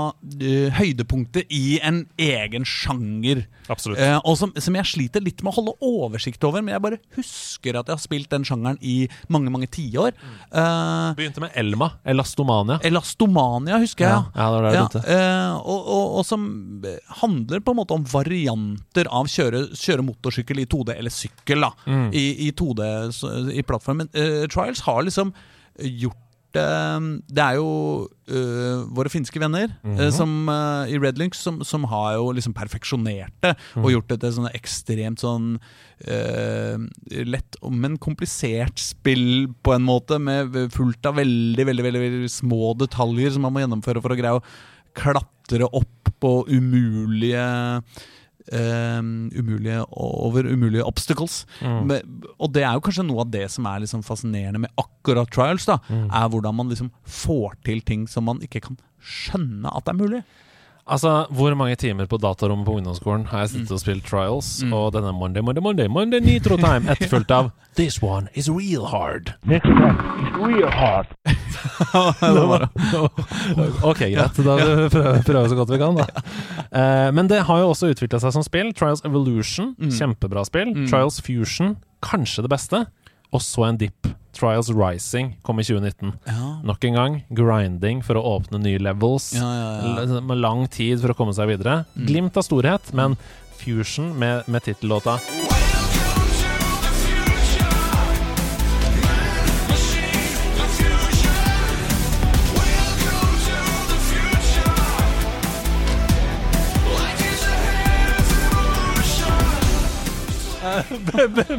[SPEAKER 2] eh, høydepunktet i en egen sjanger.
[SPEAKER 1] Absolutt.
[SPEAKER 2] Eh, og som, som jeg sliter litt med å holde oversikt over, men jeg bare husker at jeg har spilt den sjangeren i mange mange tiår. Uh,
[SPEAKER 1] Begynte med Elma, Elastomania.
[SPEAKER 2] Elastomania husker jeg.
[SPEAKER 1] Ja, ja, begynte.
[SPEAKER 2] eh, og, og, og som eh, handler på en måte om varianter av kjøre, kjøre motorsykkel i 2D, eller sykkel, da,
[SPEAKER 1] Mm.
[SPEAKER 2] i, i 2D i plattformen. Uh, Trials har liksom gjort eh, det er jo uh, våre finske venner
[SPEAKER 1] Mhm.
[SPEAKER 2] eh, som, uh, i Red Lynx som, som har jo liksom perfeksjonert det
[SPEAKER 1] Mhm.
[SPEAKER 2] og gjort det til sånn ekstremt sånn uh, lett, men komplisert spill på en måte, med fullt av veldig, veldig, veldig, veldig små detaljer som man må gjennomføre for å greie å klatre opp på umulige eh, umulige over umulige obstacles. Men, og det er jo kanskje noe av det som er liksom fascinerende med akkurat trials. da Er hvordan man liksom får til ting som man ikke kan skjønne at er mulig.
[SPEAKER 1] Altså, Hvor mange timer på datarommet på ungdomsskolen har jeg sittet og spilt Trials, og denne Monday, Monday, Monday, Monday Nitro Time, etterfulgt av This one is real hard.
[SPEAKER 4] This one is real hard.
[SPEAKER 1] ok, greit. Da prøver prøver vi så godt vi kan, da. Eh, men det har jo også utvikla seg som spill. Trials Evolution, kjempebra spill. Trials Fusion, kanskje det beste. Og så en dip. Trials Rising kom i 2019.
[SPEAKER 2] Ja.
[SPEAKER 1] Nok en gang grinding for å åpne nye levels.
[SPEAKER 2] Ja, ja.
[SPEAKER 1] Med lang tid for å komme seg videre. Glimt av storhet, men Fusion med, med tittellåta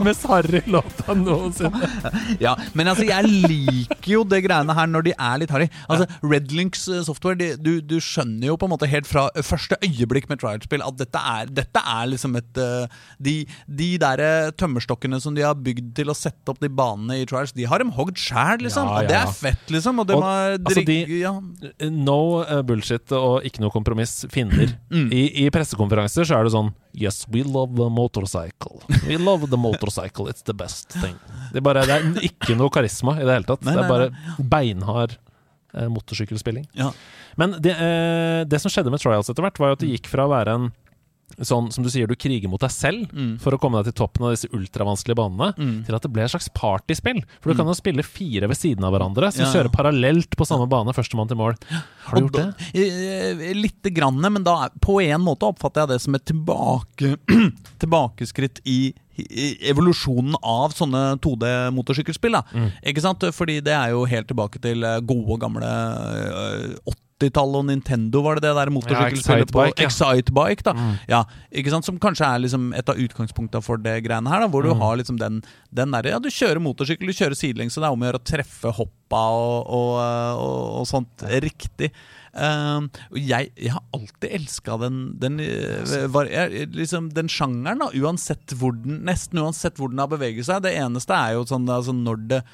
[SPEAKER 1] Mest harry låta noensinne.
[SPEAKER 2] Ja, men altså, jeg liker jo det greiene her når de er litt harry. Altså, Redlinks eh, software, de, du, du skjønner jo på en måte helt fra første øyeblikk med trial-spill at dette er, dette er liksom et eh, De, de der eh, tømmerstokkene som de har bygd til å sette opp de banene i trials, de har dem hogd sjæl, liksom.
[SPEAKER 1] Ja, ja,
[SPEAKER 2] Og det er fett, liksom. Og de
[SPEAKER 1] Og,
[SPEAKER 2] har
[SPEAKER 1] altså, de-
[SPEAKER 2] ja.
[SPEAKER 1] No eh, bullshit og ikke noe kompromiss finner. I, I pressekonferanser så er det sånn Yes, we love the motorcycle. We love the motorcycle. It's the best thing. Det bare, det er ikke noe karisma i det hele tatt.
[SPEAKER 2] Nei,
[SPEAKER 1] det er bare beinhard eh, motorsykkelspilling.
[SPEAKER 2] Ja.
[SPEAKER 1] Men det, eh, det som skjedde med Trials etter hvert, var jo at det gikk fra å være en Sånn som du sier, du kriger mot deg selv for å komme deg til toppen av disse ultravanskelige banene, til at det ble et slags partyspill. For du kan jo spille fire ved siden av hverandre, som
[SPEAKER 2] Ja, ja.
[SPEAKER 1] kjører parallelt på samme bane, førstemann til mål. Har du
[SPEAKER 2] Og
[SPEAKER 1] gjort det?
[SPEAKER 2] da- det? Lite grann, men da på en måte oppfatter jeg det som et tilbake, tilbakeskritt i evolusjonen av sånne 2D-motorsykkelspill. da
[SPEAKER 1] Mm.
[SPEAKER 2] Ikke sant? Fordi det er jo helt tilbake til eh, gode, gamle eh, 80-tallet og Nintendo, var det det der motorsykkelspillet på
[SPEAKER 1] Excitebike, ja.
[SPEAKER 2] Da.
[SPEAKER 1] Mm.
[SPEAKER 2] Ja, ikke sant? Som kanskje er liksom et av utgangspunktene for det greiene her. da Hvor du
[SPEAKER 1] Mm.
[SPEAKER 2] har liksom den, den derre Ja, du kjører motorsykkel, du kjører sidelengs, så det er om å gjøre å treffe hoppa og, og, og, og sånt riktig. Uh, jeg, jeg har alltid elska den, den, eh, var, jeg, liksom, den sjangeren, da, uansett hvor den, nesten uansett hvor den har beveget seg. Det eneste er jo sånn altså, når det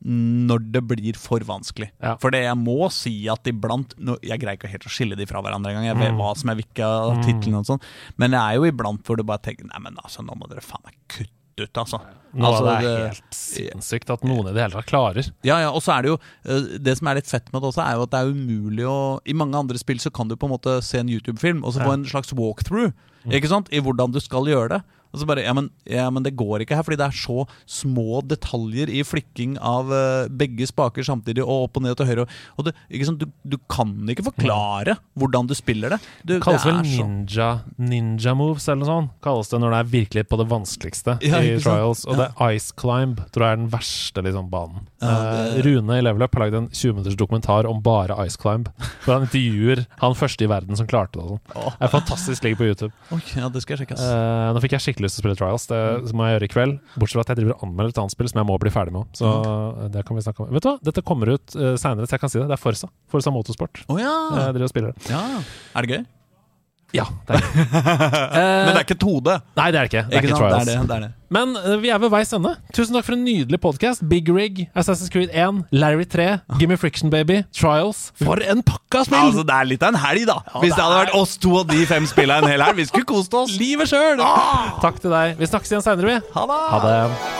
[SPEAKER 2] når det blir for vanskelig.
[SPEAKER 1] Ja.
[SPEAKER 2] For det jeg må si at iblant nå, Jeg greier ikke helt å skille de fra hverandre engang. Jeg vet hva som er hvilke av titlene og sånn. Men det er jo iblant hvor du bare tenker Nei, men altså, nå må dere faen meg kutte ut, altså.
[SPEAKER 1] Noe
[SPEAKER 2] altså,
[SPEAKER 1] det er helt sinnssykt at noen i det hele tatt klarer.
[SPEAKER 2] ja, ja, og så er det jo eh, Det som er litt fett med det også, er jo at det er umulig å I mange andre spill så kan du på en måte se en YouTube-film og så få en slags walkthrough. Ikke sant? i hvordan du skal gjøre det. Og så bare ja men, ja, men det går ikke her, fordi det er så små detaljer i flikking av uh, begge spaker samtidig, og opp og ned til høyre. Og det, sant? Du, du kan ikke forklare hvordan du spiller det. Du,
[SPEAKER 1] Det kalles
[SPEAKER 2] det
[SPEAKER 1] vel ninja, ninja moves eller noe sånt. Kalles det når det er virkelig på det vanskeligste
[SPEAKER 2] Ja,
[SPEAKER 1] i trials. Og
[SPEAKER 2] Ja.
[SPEAKER 1] det Ice Climb tror jeg er den verste liksom, banen.
[SPEAKER 2] Ja,
[SPEAKER 1] Eh,
[SPEAKER 2] det-
[SPEAKER 1] Rune i Level Up har lagd en 20 minutters dokumentar om bare Ice Climb. Hvor han intervjuer han første i verden som klarte det. sånn. Det er fantastisk. ligg på YouTube.
[SPEAKER 2] Okay, det skal jeg sjekke. ass.
[SPEAKER 1] Eh, nå fikk jeg skikkelig lyst til å spille Trials. Det må jeg gjøre i kveld. Bortsett fra at jeg driver og anmelder et annet spill som jeg må bli ferdig med. Så eh, det kan vi snakke om. Vet du hva? Dette kommer ut uh, seinere, så jeg kan si det. Det er Forsa. Forsa Motorsport.
[SPEAKER 2] Oh, ja.
[SPEAKER 1] Jeg driver og spiller det.
[SPEAKER 2] ja! Er det gøy?
[SPEAKER 1] Ja, det er.
[SPEAKER 2] Men det er ikke et hode?
[SPEAKER 1] Nei, det er ikke. Det er ikke, ikke
[SPEAKER 2] Det er det, det er det.
[SPEAKER 1] Men eh, vi er ved veis ende. Tusen takk for en nydelig podkast. Big Rig, Assassin's Creed 1, Larry 3, Gimme Friction Baby, Trials. For en pakka spill!
[SPEAKER 2] Altså, det er litt av en helg, da. Hvis
[SPEAKER 1] det
[SPEAKER 2] hadde vært oss to og de fem spilla en hel helg. Vi skulle kost oss.
[SPEAKER 1] Livet sjøl! Takk til deg. Vi snakkes igjen seinere, vi.
[SPEAKER 2] Ha det.
[SPEAKER 1] Ha det.